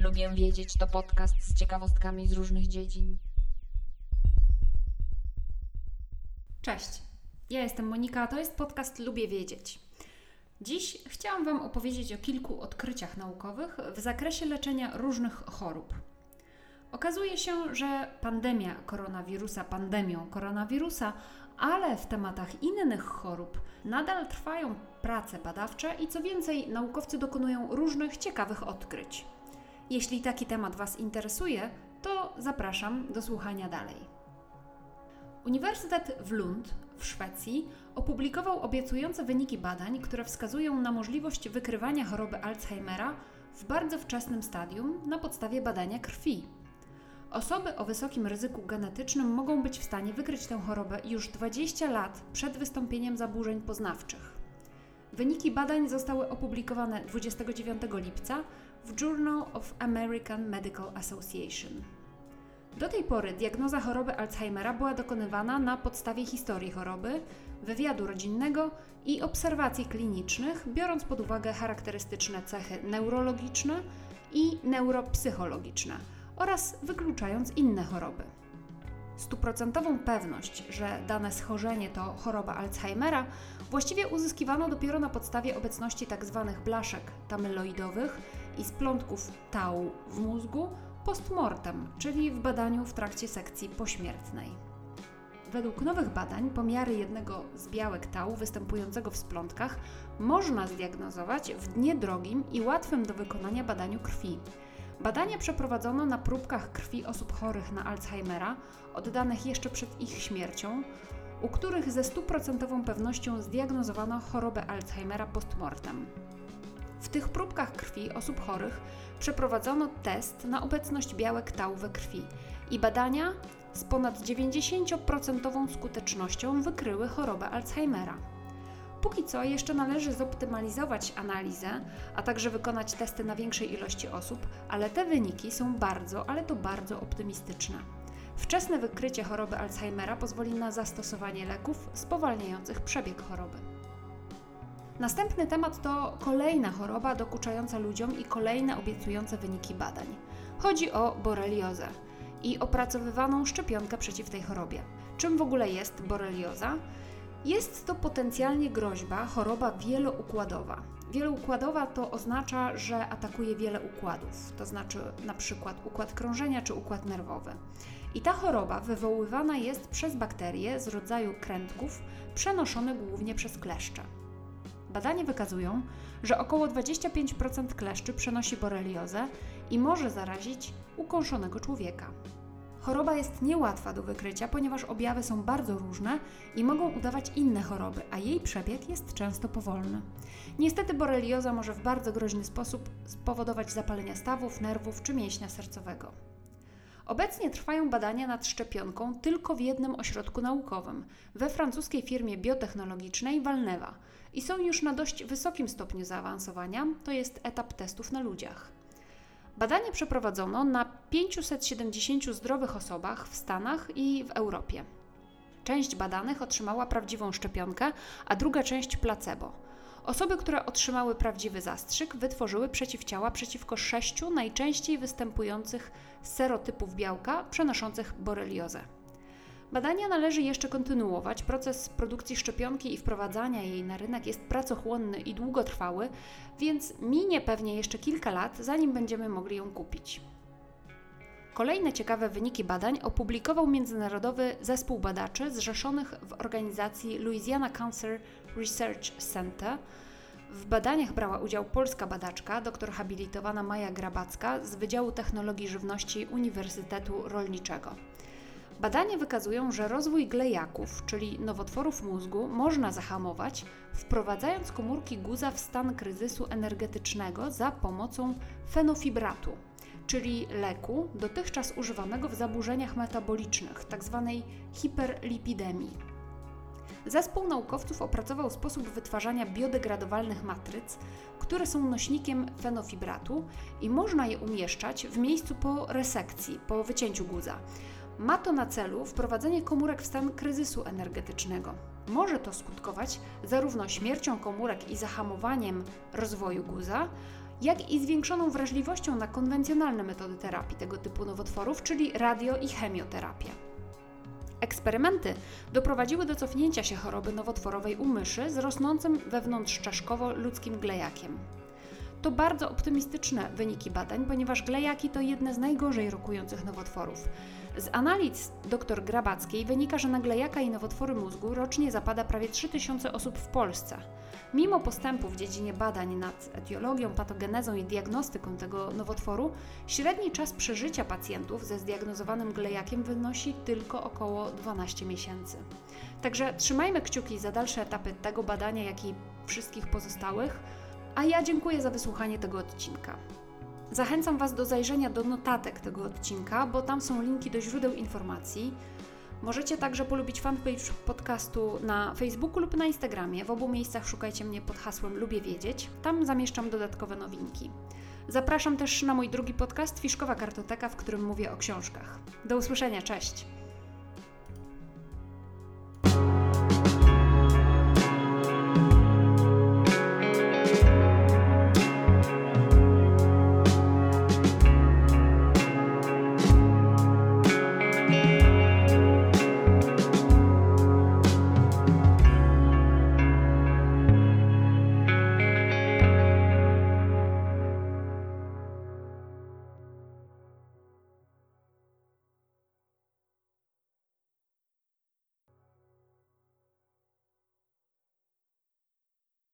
Lubię wiedzieć to podcast z ciekawostkami z różnych dziedzin. Cześć, ja jestem Monika, a to jest podcast Lubię Wiedzieć. Dziś chciałam Wam opowiedzieć o kilku odkryciach naukowych w zakresie leczenia różnych chorób. Okazuje się, że pandemia koronawirusa pandemią koronawirusa, ale w tematach innych chorób nadal trwają prace badawcze i co więcej, naukowcy dokonują różnych ciekawych odkryć. Jeśli taki temat Was interesuje, to zapraszam do słuchania dalej. Uniwersytet w Lund w Szwecji opublikował obiecujące wyniki badań, które wskazują na możliwość wykrywania choroby Alzheimera w bardzo wczesnym stadium na podstawie badania krwi. Osoby o wysokim ryzyku genetycznym mogą być w stanie wykryć tę chorobę już 20 lat przed wystąpieniem zaburzeń poznawczych. Wyniki badań zostały opublikowane 29 lipca w Journal of American Medical Association. Do tej pory diagnoza choroby Alzheimera była dokonywana na podstawie historii choroby, wywiadu rodzinnego i obserwacji klinicznych, biorąc pod uwagę charakterystyczne cechy neurologiczne i neuropsychologiczne oraz wykluczając inne choroby. Stuprocentową pewność, że dane schorzenie to choroba Alzheimera, właściwie uzyskiwano dopiero na podstawie obecności tzw. Tak blaszek tamyloidowych i splątków tau w mózgu postmortem, czyli w badaniu w trakcie sekcji pośmiertnej. Według nowych badań pomiary jednego z białek tau występującego w splątkach można zdiagnozować w dnie drogim i łatwym do wykonania badaniu krwi. Badania przeprowadzono na próbkach krwi osób chorych na Alzheimera, oddanych jeszcze przed ich śmiercią, u których ze stuprocentową pewnością zdiagnozowano chorobę Alzheimera postmortem. W tych próbkach krwi osób chorych przeprowadzono test na obecność białek tau we krwi i badania z ponad 90% skutecznością wykryły chorobę Alzheimera. Póki co jeszcze należy zoptymalizować analizę, a także wykonać testy na większej ilości osób, ale te wyniki są bardzo, ale to bardzo optymistyczne. Wczesne wykrycie choroby Alzheimera pozwoli na zastosowanie leków spowalniających przebieg choroby. Następny temat to kolejna choroba dokuczająca ludziom i kolejne obiecujące wyniki badań. Chodzi o boreliozę i opracowywaną szczepionkę przeciw tej chorobie. Czym w ogóle jest borelioza? Jest to potencjalnie groźba choroba wieloukładowa. Wieloukładowa to oznacza, że atakuje wiele układów, to znaczy na przykład układ krążenia czy układ nerwowy. I ta choroba wywoływana jest przez bakterie z rodzaju krętków przenoszone głównie przez kleszcze. Badania wykazują, że około 25% kleszczy przenosi boreliozę i może zarazić ukąszonego człowieka. Choroba jest niełatwa do wykrycia, ponieważ objawy są bardzo różne i mogą udawać inne choroby, a jej przebieg jest często powolny. Niestety borelioza może w bardzo groźny sposób spowodować zapalenia stawów, nerwów czy mięśnia sercowego. Obecnie trwają badania nad szczepionką tylko w jednym ośrodku naukowym, we francuskiej firmie biotechnologicznej Valneva i są już na dość wysokim stopniu zaawansowania, to jest etap testów na ludziach. Badanie przeprowadzono na 570 zdrowych osobach w Stanach i w Europie. Część badanych otrzymała prawdziwą szczepionkę, a druga część placebo. Osoby, które otrzymały prawdziwy zastrzyk, wytworzyły przeciwciała przeciwko sześciu najczęściej występujących serotypów białka przenoszących boreliozę. Badania należy jeszcze kontynuować. Proces produkcji szczepionki i wprowadzania jej na rynek jest pracochłonny i długotrwały, więc minie pewnie jeszcze kilka lat, zanim będziemy mogli ją kupić. Kolejne ciekawe wyniki badań opublikował międzynarodowy zespół badaczy zrzeszonych w organizacji Louisiana Cancer Research Center. W badaniach brała udział polska badaczka, doktor habilitowana Maja Grabacka z Wydziału Technologii Żywności Uniwersytetu Rolniczego. Badania wykazują, że rozwój glejaków, czyli nowotworów mózgu, można zahamować, wprowadzając komórki guza w stan kryzysu energetycznego za pomocą fenofibratu, czyli leku dotychczas używanego w zaburzeniach metabolicznych, tzw. Tak hiperlipidemii. Zespół naukowców opracował sposób wytwarzania biodegradowalnych matryc, które są nośnikiem fenofibratu i można je umieszczać w miejscu po resekcji, po wycięciu guza. Ma to na celu wprowadzenie komórek w stan kryzysu energetycznego. Może to skutkować zarówno śmiercią komórek i zahamowaniem rozwoju guza, jak i zwiększoną wrażliwością na konwencjonalne metody terapii tego typu nowotworów, czyli radio i chemioterapię. Eksperymenty doprowadziły do cofnięcia się choroby nowotworowej u myszy z rosnącym wewnątrzczaszkowo ludzkim glejakiem. To bardzo optymistyczne wyniki badań, ponieważ glejaki to jedne z najgorzej rokujących nowotworów. Z analiz dr Grabackiej wynika, że na glejaka i nowotwory mózgu rocznie zapada prawie 3000 osób w Polsce. Mimo postępu w dziedzinie badań nad etiologią, patogenezą i diagnostyką tego nowotworu, średni czas przeżycia pacjentów ze zdiagnozowanym glejakiem wynosi tylko około 12 miesięcy. Także trzymajmy kciuki za dalsze etapy tego badania, jak i wszystkich pozostałych. A ja dziękuję za wysłuchanie tego odcinka. Zachęcam Was do zajrzenia do notatek tego odcinka, bo tam są linki do źródeł informacji. Możecie także polubić fanpage podcastu na Facebooku lub na Instagramie. W obu miejscach szukajcie mnie pod hasłem Lubię Wiedzieć. Tam zamieszczam dodatkowe nowinki. Zapraszam też na mój drugi podcast Fiszkowa Kartoteka, w którym mówię o książkach. Do usłyszenia, cześć!